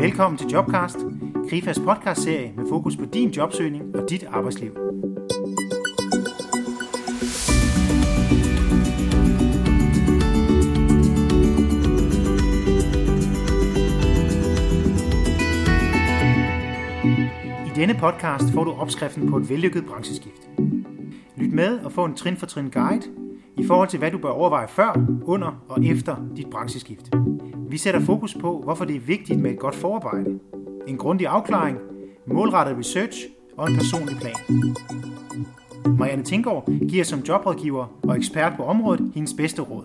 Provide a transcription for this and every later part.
Velkommen til Jobcast, Krifas podcastserie med fokus på din jobsøgning og dit arbejdsliv. I denne podcast får du opskriften på et vellykket brancheskift. Lyt med og få en trin for trin guide i forhold til, hvad du bør overveje før, under og efter dit brancheskift. Vi sætter fokus på, hvorfor det er vigtigt med et godt forarbejde, en grundig afklaring, målrettet research og en personlig plan. Marianne Tinggaard giver som jobrådgiver og ekspert på området hendes bedste råd.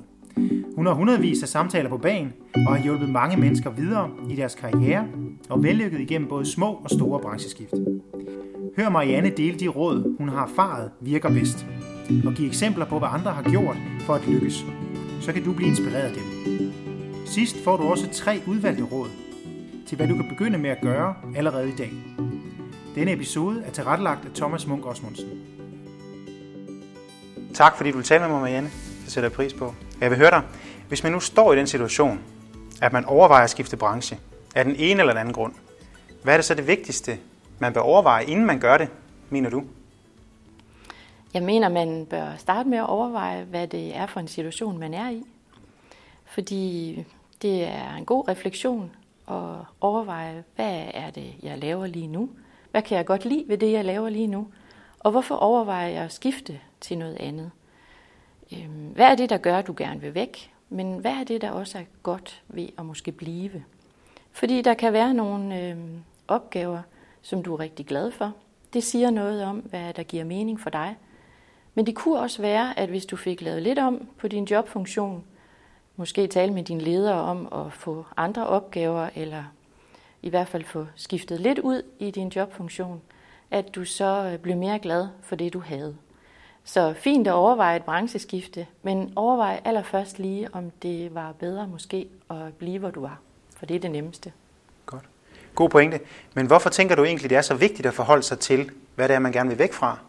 Hun har hundredvis af samtaler på banen og har hjulpet mange mennesker videre i deres karriere og vellykket igennem både små og store brancheskift. Hør Marianne dele de råd, hun har erfaret virker bedst, og give eksempler på, hvad andre har gjort for at lykkes. Så kan du blive inspireret af dem. Sidst får du også tre udvalgte råd til, hvad du kan begynde med at gøre allerede i dag. Denne episode er tilrettelagt af Thomas Munk Osmundsen. Tak fordi du vil tale med mig, Marianne. Det sætter jeg pris på. Jeg vil høre dig. Hvis man nu står i den situation, at man overvejer at skifte branche, af den ene eller den anden grund, hvad er det så det vigtigste, man bør overveje, inden man gør det, mener du? Jeg mener, man bør starte med at overveje, hvad det er for en situation, man er i. Fordi det er en god refleksion at overveje, hvad er det, jeg laver lige nu? Hvad kan jeg godt lide ved det, jeg laver lige nu? Og hvorfor overvejer jeg at skifte til noget andet? Øhm, hvad er det, der gør, at du gerne vil væk? Men hvad er det, der også er godt ved at måske blive? Fordi der kan være nogle øh, opgaver, som du er rigtig glad for. Det siger noget om, hvad der giver mening for dig. Men det kunne også være, at hvis du fik lavet lidt om på din jobfunktion, måske tale med din leder om at få andre opgaver, eller i hvert fald få skiftet lidt ud i din jobfunktion, at du så øh, blev mere glad for det, du havde. Så fint at overveje et brancheskifte, men overvej allerførst lige, om det var bedre måske at blive, hvor du var. For det er det nemmeste. Godt. God pointe. Men hvorfor tænker du egentlig, det er så vigtigt at forholde sig til, hvad det er, man gerne vil væk fra?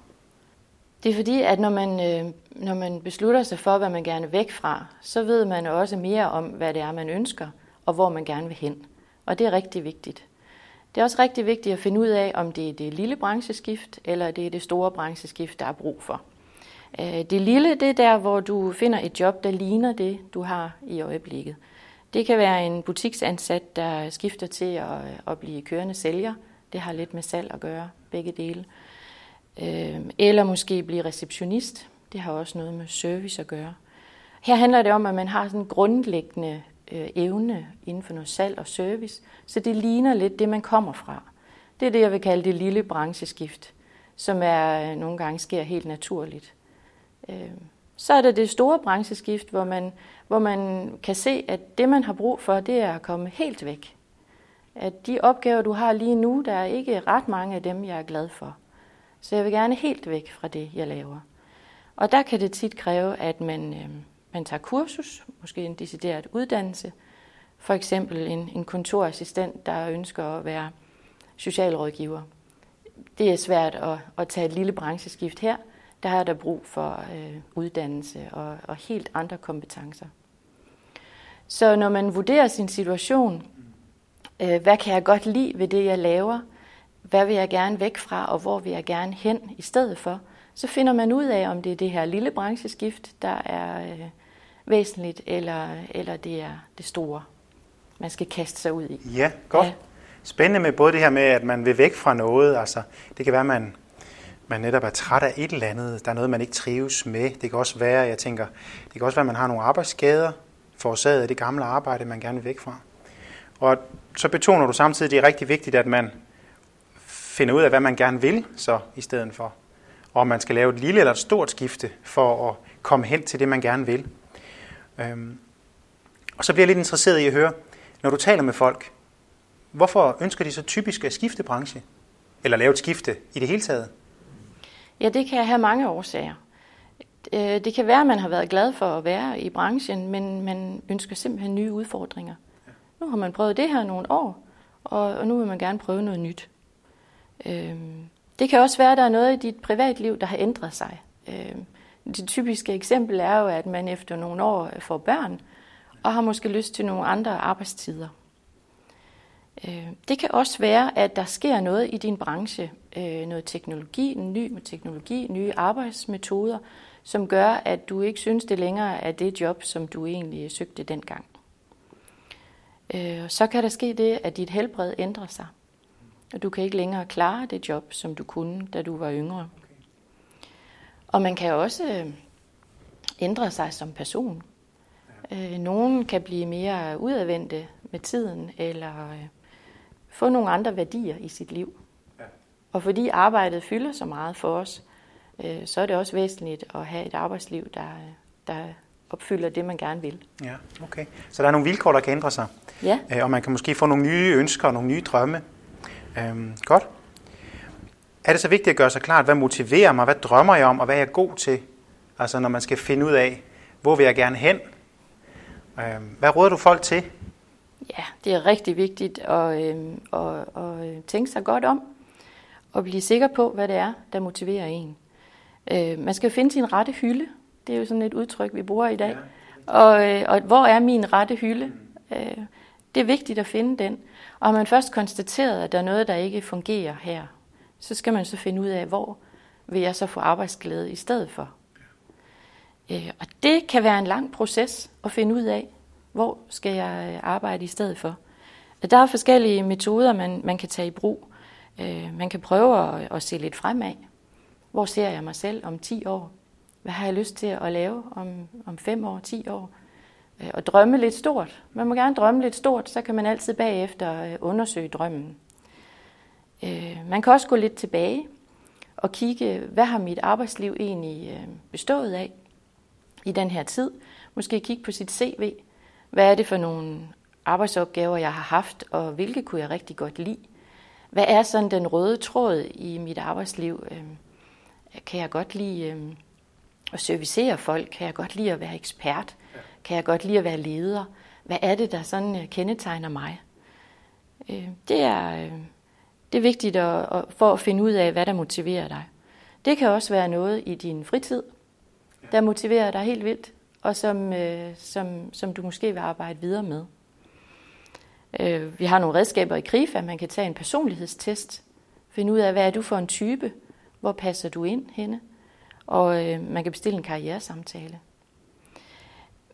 Det er fordi, at når man, øh, når man beslutter sig for, hvad man gerne vil væk fra, så ved man også mere om, hvad det er, man ønsker, og hvor man gerne vil hen. Og det er rigtig vigtigt. Det er også rigtig vigtigt at finde ud af, om det er det lille brancheskift, eller det er det store brancheskift, der er brug for. Øh, det lille, det er der, hvor du finder et job, der ligner det, du har i øjeblikket. Det kan være en butiksansat, der skifter til at, at blive kørende sælger. Det har lidt med salg at gøre, begge dele. Øh, eller måske blive receptionist. Det har også noget med service at gøre. Her handler det om, at man har sådan en grundlæggende øh, evne inden for noget salg og service, så det ligner lidt det, man kommer fra. Det er det, jeg vil kalde det lille brancheskift, som er øh, nogle gange sker helt naturligt. Øhm, så er der det store brancheskift, hvor man, hvor man kan se, at det, man har brug for, det er at komme helt væk. At de opgaver, du har lige nu, der er ikke ret mange af dem, jeg er glad for. Så jeg vil gerne helt væk fra det, jeg laver. Og der kan det tit kræve, at man, øh, man tager kursus, måske en decideret uddannelse. For eksempel en, en kontorassistent, der ønsker at være socialrådgiver. Det er svært at, at tage et lille brancheskift her. Der er der brug for øh, uddannelse og, og helt andre kompetencer. Så når man vurderer sin situation, øh, hvad kan jeg godt lide ved det, jeg laver – hvad vil jeg gerne væk fra, og hvor vil jeg gerne hen i stedet for, så finder man ud af, om det er det her lille brancheskift, der er øh, væsentligt, eller, eller det er det store, man skal kaste sig ud i. Ja, godt. Ja. Spændende med både det her med, at man vil væk fra noget. Altså, det kan være, at man, man netop er træt af et eller andet. Der er noget, man ikke trives med. Det kan også være, jeg tænker, det kan også være, at man har nogle arbejdsskader forårsaget af det gamle arbejde, man gerne vil væk fra. Og så betoner du samtidig, at det er rigtig vigtigt, at man finde ud af, hvad man gerne vil så i stedet for. Og om man skal lave et lille eller et stort skifte for at komme hen til det, man gerne vil. Øhm. Og så bliver jeg lidt interesseret i at høre, når du taler med folk, hvorfor ønsker de så typisk at skifte branche? Eller lave et skifte i det hele taget? Ja, det kan have mange årsager. Øh, det kan være, at man har været glad for at være i branchen, men man ønsker simpelthen nye udfordringer. Nu har man prøvet det her nogle år, og nu vil man gerne prøve noget nyt. Øhm, det kan også være, at der er noget i dit privatliv, der har ændret sig. Øhm, det typiske eksempel er jo, at man efter nogle år øh, får børn, og har måske lyst til nogle andre arbejdstider. Øh, det kan også være, at der sker noget i din branche, øh, noget teknologi, en ny teknologi, nye arbejdsmetoder, som gør, at du ikke synes, det længere er det job, som du egentlig søgte dengang. Øh, så kan der ske det, at dit helbred ændrer sig, og du kan ikke længere klare det job, som du kunne, da du var yngre. Og man kan også ændre sig som person. Nogen kan blive mere udadvendte med tiden, eller få nogle andre værdier i sit liv. Og fordi arbejdet fylder så meget for os, øh, så er det også væsentligt at have et arbejdsliv, der, der opfylder det, man gerne vil. Ja, okay. Så der er nogle vilkår, der kan ændre sig. Ja. Øh, og man kan måske få nogle nye ønsker og nogle nye drømme. Øhm, godt. Er det så vigtigt at gøre sig klart, hvad motiverer mig, hvad drømmer jeg om, og hvad er jeg god til? Altså når man skal finde ud af, hvor vil jeg gerne hen? Øhm, hvad råder du folk til? Ja, det er rigtig vigtigt at, øh, at, at tænke sig godt om og blive sikker på, hvad det er, der motiverer en. Øh, man skal finde sin rette hylde. Det er jo sådan et udtryk, vi bruger i dag. Og, øh, og hvor er min rette hylde? Øh, det er vigtigt at finde den. Og har man først konstateret, at der er noget, der ikke fungerer her, så skal man så finde ud af, hvor vil jeg så få arbejdsglæde i stedet for. Øh, og det kan være en lang proces at finde ud af, hvor skal jeg øh, arbejde i stedet for? Øh, der er forskellige metoder, man, man kan tage i brug. Øh, man kan prøve at, at se lidt fremad. Hvor ser jeg mig selv om 10 år? Hvad har jeg lyst til at lave om, om 5 år, 10 år? Øh, og drømme lidt stort. Man må gerne drømme lidt stort, så kan man altid bagefter øh, undersøge drømmen. Øh, man kan også gå lidt tilbage og kigge, hvad har mit arbejdsliv egentlig bestået af i den her tid. Måske kigge på sit CV hvad er det for nogle arbejdsopgaver, jeg har haft, og hvilke kunne jeg rigtig godt lide? Hvad er sådan den røde tråd i mit arbejdsliv? Kan jeg godt lide at servicere folk? Kan jeg godt lide at være ekspert? Kan jeg godt lide at være leder? Hvad er det, der sådan øh, kendetegner mig? Øh, det er, øh, det er vigtigt at, for at finde ud af, hvad der motiverer dig. Det kan også være noget i din fritid, der motiverer dig helt vildt og som, som, som du måske vil arbejde videre med. Vi har nogle redskaber i KRIFA, man kan tage en personlighedstest, finde ud af, hvad er du for en type, hvor passer du ind henne, og øh, man kan bestille en karrieresamtale.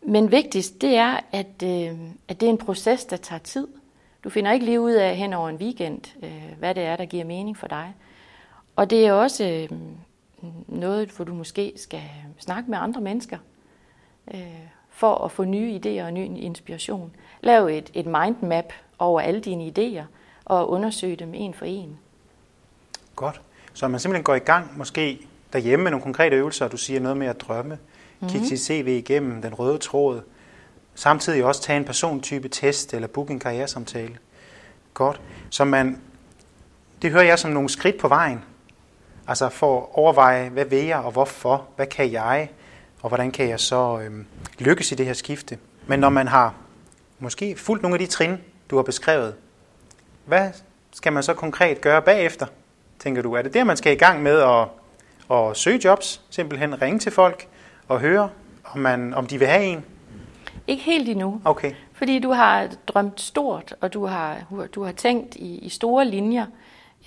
Men vigtigst, det er, at, øh, at det er en proces, der tager tid. Du finder ikke lige ud af hen over en weekend, øh, hvad det er, der giver mening for dig. Og det er også øh, noget, hvor du måske skal snakke med andre mennesker, øh, for at få nye idéer og ny inspiration. Lav et, et mindmap over alle dine idéer og undersøg dem en for en. Godt. Så man simpelthen går i gang måske derhjemme med nogle konkrete øvelser, du siger noget med at drømme, mm. kigge sit CV igennem, den røde tråd, samtidig også tage en persontype test eller booke en karrieresamtale. Godt. Så man, det hører jeg som nogle skridt på vejen. Altså for at overveje, hvad vil jeg og hvorfor, hvad kan jeg, og hvordan kan jeg så øhm, lykkes i det her skifte. Men når man har måske fulgt nogle af de trin, du har beskrevet, hvad skal man så konkret gøre bagefter, tænker du? Er det der, man skal i gang med at, at søge jobs, simpelthen ringe til folk og høre, om, man, om de vil have en? Ikke helt endnu. Okay. Fordi du har drømt stort, og du har, du har tænkt i, i store linjer,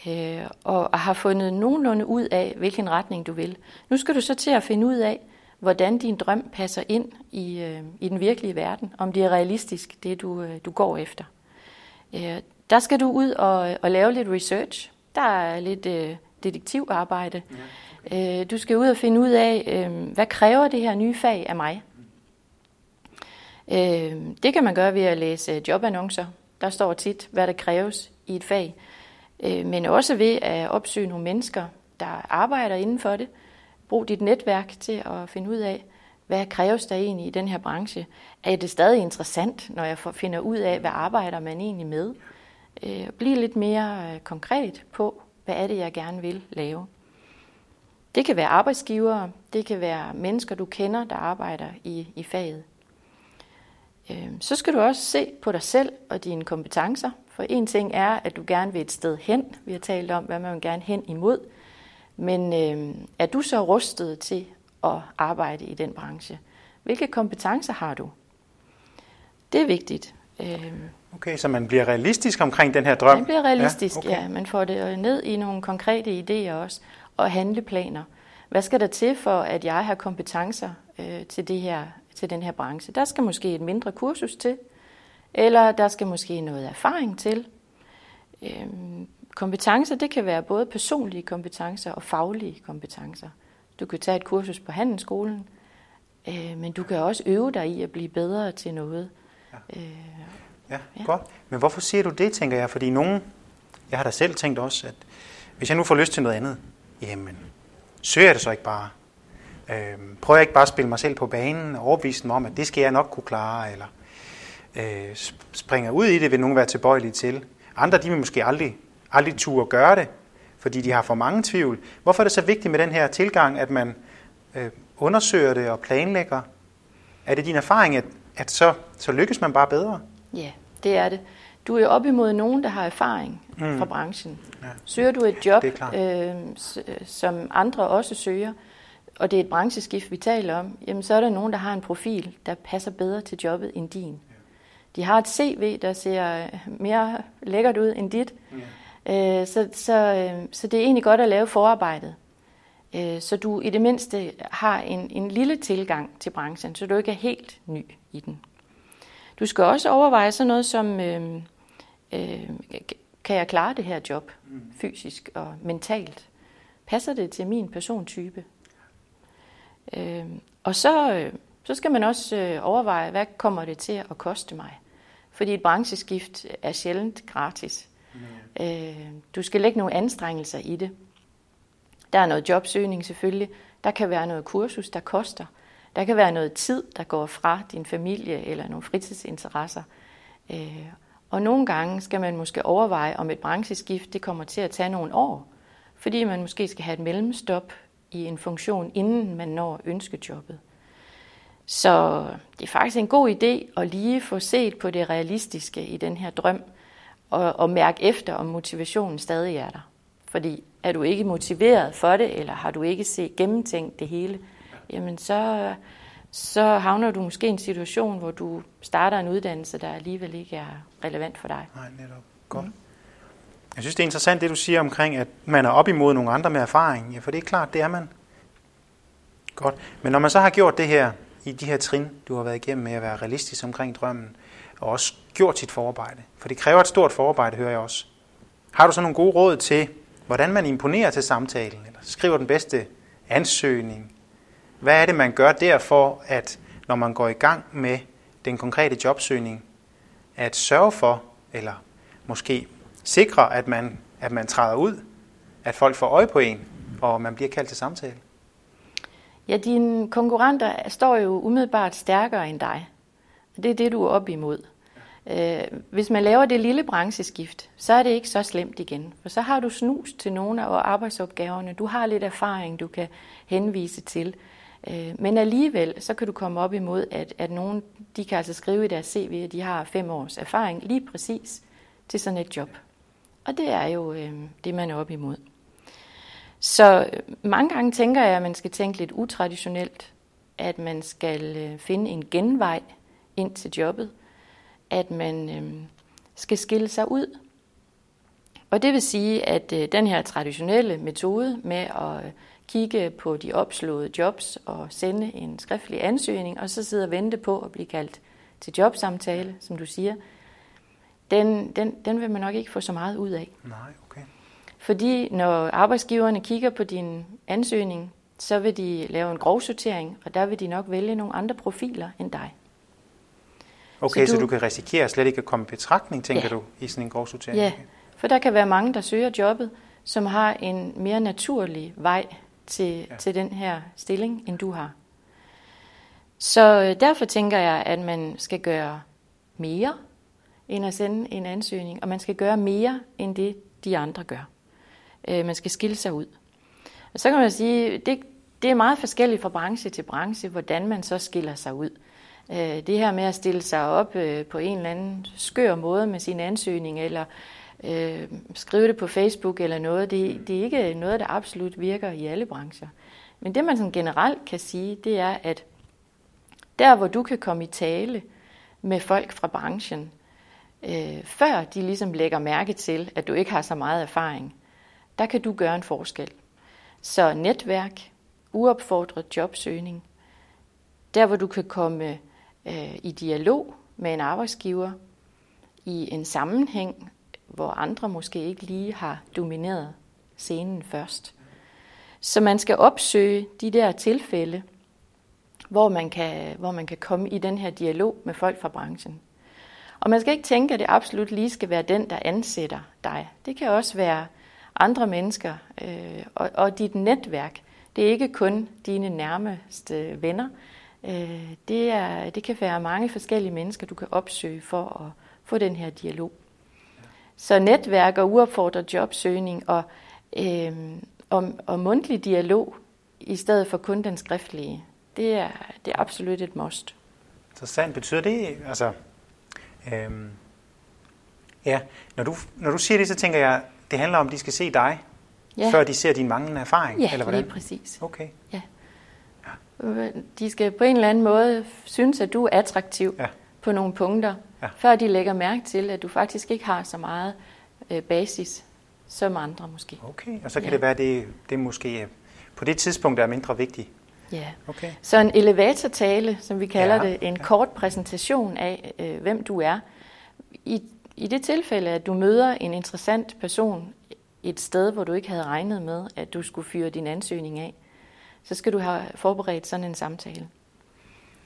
øh, og har fundet nogenlunde ud af, hvilken retning du vil. Nu skal du så til at finde ud af, hvordan din drøm passer ind i, øh, i den virkelige verden, om det er realistisk, det du, øh, du går efter. Øh, der skal du ud og, og lave lidt research. Der er lidt øh, detektivarbejde. Ja. Øh, du skal ud og finde ud af, øh, hvad kræver det her nye fag af mig? Øh, det kan man gøre ved at læse øh, jobannoncer. Der står tit, hvad der kræves i et fag. Øh, men også ved at opsøge nogle mennesker, der arbejder inden for det, Brug dit netværk til at finde ud af, hvad kræves der egentlig i den her branche? Er det stadig interessant, når jeg finder ud af, hvad arbejder man egentlig med? Øh, bliv lidt mere øh, konkret på, hvad er det, jeg gerne vil lave. Det kan være arbejdsgivere, det kan være mennesker, du kender, der arbejder i, i faget. Øh, så skal du også se på dig selv og dine kompetencer, for en ting er, at du gerne vil et sted hen. Vi har talt om, hvad man gerne hen imod. Men øh, er du så rustet til at arbejde i den branche? Hvilke kompetencer har du? Det er vigtigt. Øh, Okay, så man bliver realistisk omkring den her drøm? Man bliver realistisk, ja, okay. ja. Man får det ned i nogle konkrete idéer også, og handleplaner. Hvad skal der til for, at jeg har kompetencer øh, til, det her, til den her branche? Der skal måske et mindre kursus til, eller der skal måske noget erfaring til. Øhm, kompetencer, det kan være både personlige kompetencer og faglige kompetencer. Du kan tage et kursus på handelsskolen, øh, men du kan også øve dig i at blive bedre til noget. Ja. Øh, Ja, ja, godt. Men hvorfor siger du det, tænker jeg? Fordi nogen, jeg har da selv tænkt også, at hvis jeg nu får lyst til noget andet, jamen, søger jeg det så ikke bare? Øh, prøver jeg ikke bare at spille mig selv på banen og overbevise mig om, at det skal jeg nok kunne klare, eller øh, springer ud i det, vil nogen være tilbøjelige til. Andre, de vil måske aldrig, aldrig turde gøre det, fordi de har for mange tvivl. Hvorfor er det så vigtigt med den her tilgang, at man øh, undersøger det og planlægger? Er det din erfaring, at, at så, så lykkes man bare bedre? Ja, det er det. Du er op imod nogen, der har erfaring mm. fra branchen. Ja. Søger du et job, øh, som andre også søger, og det er et brancheskift, vi taler om, jamen så er der nogen, der har en profil, der passer bedre til jobbet end din. De har et CV, der ser mere lækkert ud end dit. Ja. Øh, så, så, øh, så det er egentlig godt at lave forarbejdet. Øh, så du i det mindste har en, en lille tilgang til branchen, så du ikke er helt ny i den. Du skal også overveje sådan noget som, øh, øh, kan jeg klare det her job fysisk og mentalt? Passer det til min persontype? Øh, og så, øh, så skal man også øh, overveje, hvad kommer det til at koste mig? Fordi et brancheskift er sjældent gratis. Mm. Øh, du skal lægge nogle anstrengelser i det. Der er noget jobsøgning selvfølgelig. Der kan være noget kursus, der koster. Der kan være noget tid, der går fra din familie eller nogle fritidsinteresser. Øh, og nogle gange skal man måske overveje, om et brancheskift det kommer til at tage nogle år, fordi man måske skal have et mellemstop i en funktion, inden man når ønskejobbet. Så det er faktisk en god idé at lige få set på det realistiske i den her drøm, og, og mærke efter, om motivationen stadig er der. Fordi er du ikke motiveret for det, eller har du ikke set gennemtænkt det hele, jamen så, så havner du måske i en situation, hvor du starter en uddannelse, der alligevel ikke er relevant for dig. Nej, netop. Godt. Mm. Jeg synes, det er interessant, det du siger omkring, at man er op imod nogle andre med erfaring. Ja, for det er klart, det er man. Godt. Men når man så har gjort det her, i de her trin, du har været igennem med at være realistisk omkring drømmen, og også gjort sit forarbejde, for det kræver et stort forarbejde, hører jeg også. Har du så nogle gode råd til, hvordan man imponerer til samtalen, eller skriver den bedste ansøgning? Hvad er det, man gør derfor, at når man går i gang med den konkrete jobsøgning, at sørge for, eller måske sikre, at man, at man træder ud, at folk får øje på en, og man bliver kaldt til samtale? Ja, dine konkurrenter står jo umiddelbart stærkere end dig. Det er det, du er op imod. Øh, hvis man laver det lille brancheskift, så er det ikke så slemt igen. For så har du snus til nogle af arbejdsopgaverne. Du har lidt erfaring, du kan henvise til. Øh, men alligevel, så kan du komme op imod, at, at nogen, de kan altså skrive i deres CV, at de har fem års erfaring lige præcis til sådan et job. Og det er jo øh, det, man er op imod. Så øh, mange gange tænker jeg, at man skal tænke lidt utraditionelt, at man skal øh, finde en genvej ind til jobbet, at man øh, skal skille sig ud. Og det vil sige, at øh, den her traditionelle metode med at kigge på de opslåede jobs og sende en skriftlig ansøgning, og så sidde og vente på at blive kaldt til jobsamtale, som du siger, den, den, den vil man nok ikke få så meget ud af. Nej, okay. Fordi når arbejdsgiverne kigger på din ansøgning, så vil de lave en grovsortering, og der vil de nok vælge nogle andre profiler end dig. Okay, så du, så du kan risikere slet ikke at komme i betragtning, tænker ja. du, i sådan en grovsortering? Ja, for der kan være mange, der søger jobbet, som har en mere naturlig vej til, ja. til den her stilling, end du har. Så øh, derfor tænker jeg, at man skal gøre mere, end at sende en ansøgning, og man skal gøre mere, end det de andre gør. Øh, man skal skille sig ud. Og så kan man sige, det, det er meget forskelligt fra branche til branche, hvordan man så skiller sig ud. Øh, det her med at stille sig op øh, på en eller anden skør måde med sin ansøgning, eller øh, skrive det på Facebook eller noget, det, det er ikke noget, der absolut virker i alle brancher. Men det man sådan generelt kan sige, det er, at der hvor du kan komme i tale med folk fra branchen, øh, før de ligesom lægger mærke til, at du ikke har så meget erfaring, der kan du gøre en forskel. Så netværk, uopfordret jobsøgning, der hvor du kan komme øh, i dialog med en arbejdsgiver i en sammenhæng, hvor andre måske ikke lige har domineret scenen først. Så man skal opsøge de der tilfælde, hvor man kan, hvor man kan komme i den her dialog med folk fra branchen. Og man skal ikke tænke, at det absolut lige skal være den, der ansætter dig. Det kan også være andre mennesker øh, og, og dit netværk. Det er ikke kun dine nærmeste venner. Øh, det, er, det kan være mange forskellige mennesker, du kan opsøge for at få den her dialog. Så netværk og uopfordret jobsøgning og, øh, og, og mundtlig dialog i stedet for kun den skriftlige, det er, det er absolut et must. Så sandt betyder det, altså, øhm, ja, når du, når du siger det, så tænker jeg, det handler om, at de skal se dig, ja. før de ser din manglende erfaring, ja, eller hvordan? lige præcis. Okay. Ja. De skal på en eller anden måde synes, at du er attraktiv ja. på nogle punkter, ja. før de lægger mærke til, at du faktisk ikke har så meget øh, basis som andre måske. Okay, og så kan ja. det være, at det, det måske på det tidspunkt er mindre vigtigt. Ja, okay. så en elevatortale, som vi kalder ja. det, en ja. kort præsentation af, øh, hvem du er. I, I det tilfælde, at du møder en interessant person et sted, hvor du ikke havde regnet med, at du skulle fyre din ansøgning af, så skal du have forberedt sådan en samtale.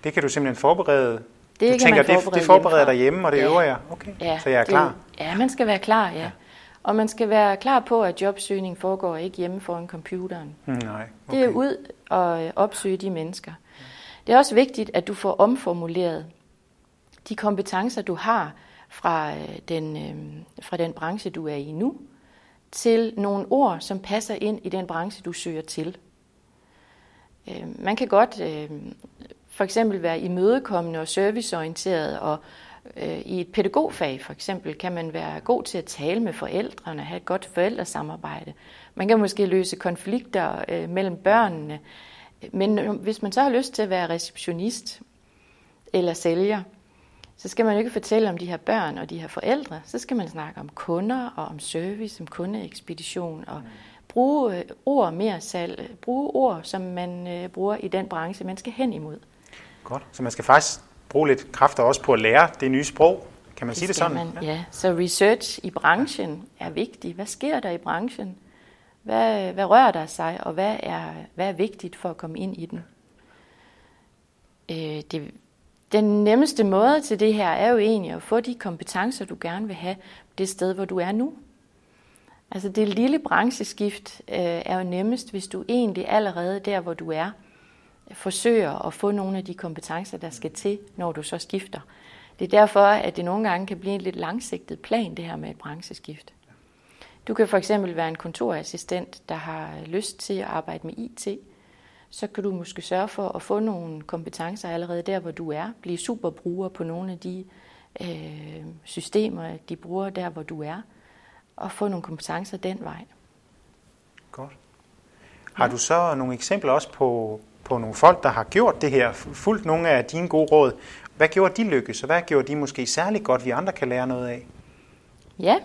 Det kan du simpelthen forberede? Det du tænker, det, det forbereder dig hjemme, og det ja. øver jeg? Okay, ja, så jeg er klar? Det, ja, man skal være klar, ja. ja. Og man skal være klar på, at jobsøgning foregår ikke hjemme foran computeren. Mm, nej, okay. Det er ud og opsøge de mennesker. Det er også vigtigt, at du får omformuleret de kompetencer, du har fra øh, den, øh, fra den branche, du er i nu, til nogle ord, som passer ind i den branche, du søger til. Øh, man kan godt øh, for eksempel være imødekommende og serviceorienteret, og øh, i et pædagogfag for eksempel kan man være god til at tale med forældrene, have et godt forældresamarbejde. Man kan måske løse konflikter øh, mellem børnene, men øh, hvis man så har lyst til at være receptionist eller sælger, så skal man jo ikke fortælle om de her børn og de her forældre. Så skal man snakke om kunder og om service, om kundeekspedition og bruge øh, ord mere salg, øh, bruge ord, som man bruger i den branche, man skal hen imod. Godt, så man skal faktisk bruge lidt kræfter også på at lære det nye sprog. Kan man det sige det sådan? Man, ja. ja, så research i branchen er vigtig. Hvad sker der i branchen? Hvad, hvad rører der sig, og hvad er, hvad er vigtigt for at komme ind i den? Øh, det, den nemmeste måde til det her er jo egentlig at få de kompetencer, du gerne vil have det sted, hvor du er nu. Altså det lille brancheskift øh, er jo nemmest, hvis du egentlig allerede der, hvor du er, forsøger at få nogle af de kompetencer, der skal til, når du så skifter. Det er derfor, at det nogle gange kan blive en lidt langsigtet plan, det her med et brancheskift. Du kan for eksempel være en kontorassistent, der har lyst til at arbejde med IT. Så kan du måske sørge for at få nogle kompetencer allerede der, hvor du er. Blive superbruger på nogle af de øh, systemer, de bruger der, hvor du er og få nogle kompetencer den vej. Godt. Har du så nogle eksempler også på, på nogle folk, der har gjort det her, fulgt nogle af dine gode råd? Hvad gjorde de lykkes, og hvad gjorde de måske særligt godt, vi andre kan lære noget af? Ja,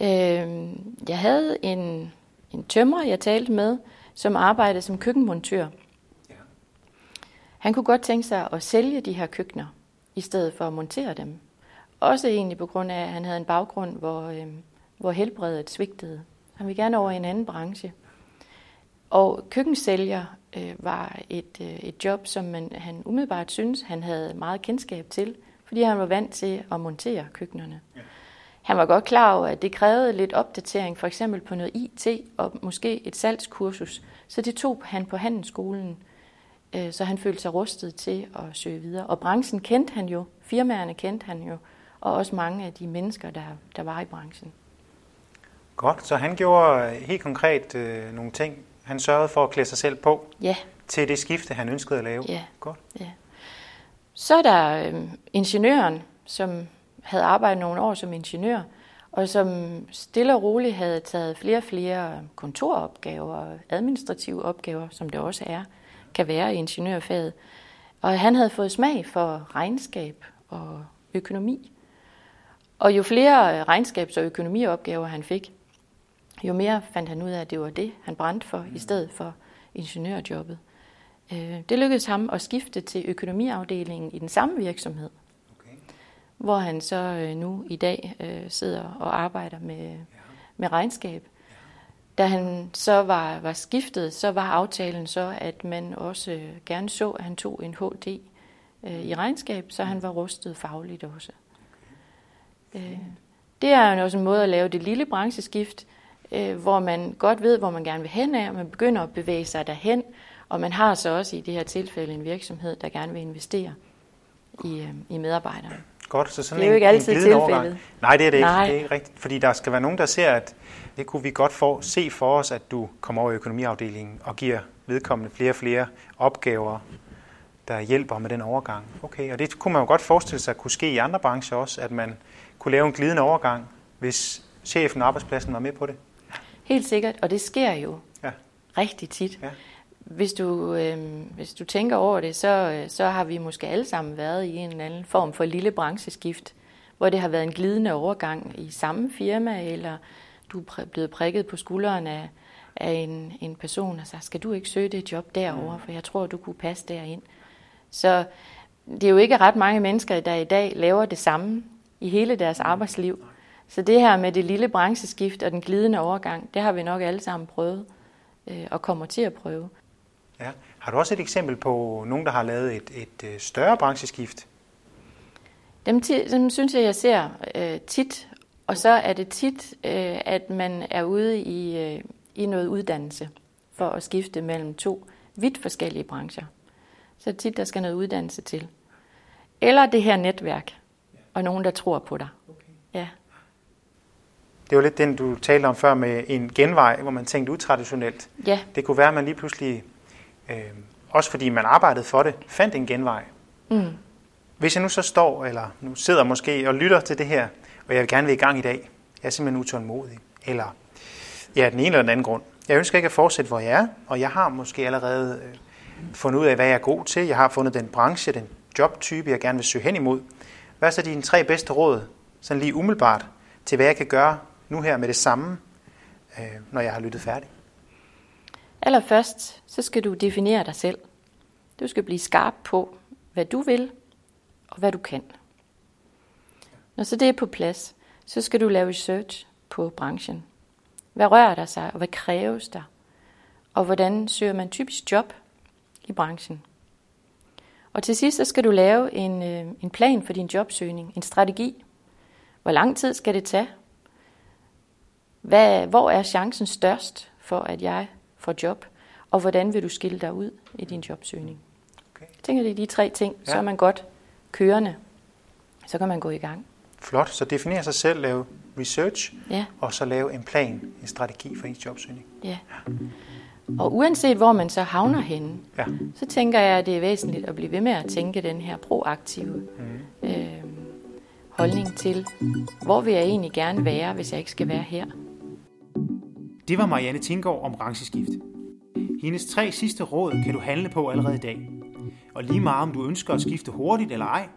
øh, jeg havde en, en tømrer, jeg talte med, som arbejdede som køkkenmontør. Ja. Han kunne godt tænke sig at sælge de her køkkener, i stedet for at montere dem. Også egentlig på grund af, at han havde en baggrund, hvor, øh, hvor helbredet svigtede. Han ville gerne over i en anden branche. Og køkkensælger øh, var et, øh, et job, som man, han umiddelbart synes, han havde meget kendskab til, fordi han var vant til at montere køkkenerne. Ja. Han var godt klar over, at det krævede lidt opdatering, for eksempel på noget IT og måske et salgskursus. Så det tog han på handelsskolen, øh, så han følte sig rustet til at søge videre. Og branchen kendte han jo, firmaerne kendte han jo, og også mange af de mennesker, der, der var i branchen. Godt, så han gjorde helt konkret øh, nogle ting. Han sørgede for at klæde sig selv på ja. til det skifte, han ønskede at lave. Ja. Godt. Ja. Så er der øh, ingeniøren, som havde arbejdet nogle år som ingeniør, og som stille og roligt havde taget flere og flere kontoropgaver og administrative opgaver, som det også er, kan være i ingeniørfaget. Og han havde fået smag for regnskab og økonomi. Og jo flere regnskabs- og økonomiopgaver han fik, jo mere fandt han ud af, at det var det, han brændte for, i stedet for ingeniørjobbet. Øh, det lykkedes ham at skifte til økonomiafdelingen i den samme virksomhed, okay. hvor han så øh, nu i dag øh, sidder og arbejder med, med regnskab. Da han så var, var skiftet, så var aftalen så, at man også gerne så, at han tog en HD i regnskab, så han var rustet fagligt også. Okay. Det er jo også en måde at lave det lille brancheskift, hvor man godt ved, hvor man gerne vil hen af, og man begynder at bevæge sig derhen, og man har så også i det her tilfælde en virksomhed, der gerne vil investere i, øh, i medarbejdere. Godt, så sådan det er jo ikke en, altid en tilfældet. Nej, det er det Nej. ikke. Det er ikke rigtigt, fordi der skal være nogen, der ser, at det kunne vi godt få, se for os, at du kommer over i økonomiafdelingen og giver vedkommende flere og flere opgaver, der hjælper med den overgang. Okay, og det kunne man jo godt forestille sig kunne ske i andre brancher også, at man kunne lave en glidende overgang, hvis chefen og arbejdspladsen var med på det. Helt sikkert, og det sker jo ja. rigtig tit. Ja. Hvis du, øh, hvis du tænker over det, så, så har vi måske alle sammen været i en eller anden form for lille brancheskift, hvor det har været en glidende overgang i samme firma, eller du er blevet prikket på skulderen af, af en, en person og sagt, skal du ikke søge det job derovre, for jeg tror, du kunne passe derind. Så det er jo ikke ret mange mennesker, der i dag laver det samme i hele deres arbejdsliv. Så det her med det lille brancheskift og den glidende overgang, det har vi nok alle sammen prøvet øh, og kommer til at prøve. Ja. Har du også et eksempel på nogen, der har lavet et, et øh, større brancheskift? Dem, dem synes jeg, jeg ser øh, tit, og så er det tit, øh, at man er ude i, øh, i noget uddannelse for at skifte mellem to vidt forskellige brancher. Så tit, der skal noget uddannelse til. Eller det her netværk, og nogen, der tror på dig. Okay. Det var lidt den, du talte om før med en genvej, hvor man tænkte utraditionelt. Ja. Det kunne være, at man lige pludselig øh, også fordi man arbejdede for det, fandt en genvej. Mm. Hvis jeg nu så står, eller nu sidder måske og lytter til det her, og jeg vil gerne vil i gang i dag, jeg er simpelthen utålmodig, eller ja, den ene eller den anden grund. Jeg ønsker ikke at fortsætte, hvor jeg er, og jeg har måske allerede øh, fundet ud af, hvad jeg er god til. Jeg har fundet den branche, den jobtype, jeg gerne vil søge hen imod. Hvad er så dine tre bedste råd, sådan lige umiddelbart, til hvad jeg kan gøre nu her med det samme, øh, når jeg har lyttet færdig? Allerførst, så skal du definere dig selv. Du skal blive skarp på, hvad du vil og hvad du kan. Når så det er på plads, så skal du lave research på branchen. Hvad rører der sig, og hvad kræves der? Og hvordan søger man typisk job i branchen? Og til sidst så skal du lave en, øh, en plan for din jobsøgning, en strategi. Hvor lang tid skal det tage? Hvad, hvor er chancen størst for, at jeg får job, og hvordan vil du skille dig ud i din jobsøgning. Okay. Jeg tænker, det er de tre ting, ja. så er man godt kørende. Så kan man gå i gang. Flot, så definere sig selv, lave research, ja. og så lave en plan, en strategi for ens jobsøgning. Ja. Og uanset hvor man så havner henne, ja. så tænker jeg, at det er væsentligt at blive ved med at tænke den her proaktive mm. øh, holdning til, hvor vil jeg egentlig gerne være, hvis jeg ikke skal være her. Det var Marianne Tinggaard om brancheskift. Hendes tre sidste råd kan du handle på allerede i dag. Og lige meget om du ønsker at skifte hurtigt eller ej,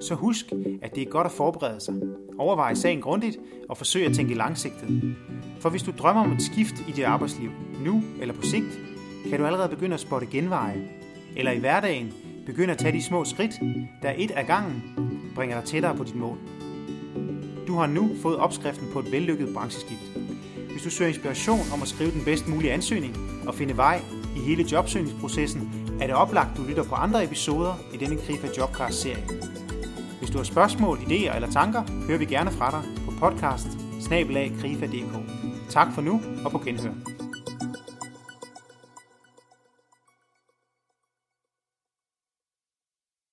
så husk, at det er godt at forberede sig. Overvej sagen grundigt og forsøg at tænke langsigtet. For hvis du drømmer om et skift i dit arbejdsliv, nu eller på sigt, kan du allerede begynde at spotte genveje. Eller i hverdagen begynde at tage de små skridt, der et af gangen bringer dig tættere på dit mål. Du har nu fået opskriften på et vellykket brancheskift. Hvis du søger inspiration om at skrive den bedst mulige ansøgning og finde vej i hele jobsøgningsprocessen, er det oplagt, du lytter på andre episoder i denne Krifa Jobcast-serie. Hvis du har spørgsmål, idéer eller tanker, hører vi gerne fra dig på podcast Tak for nu og på genhør.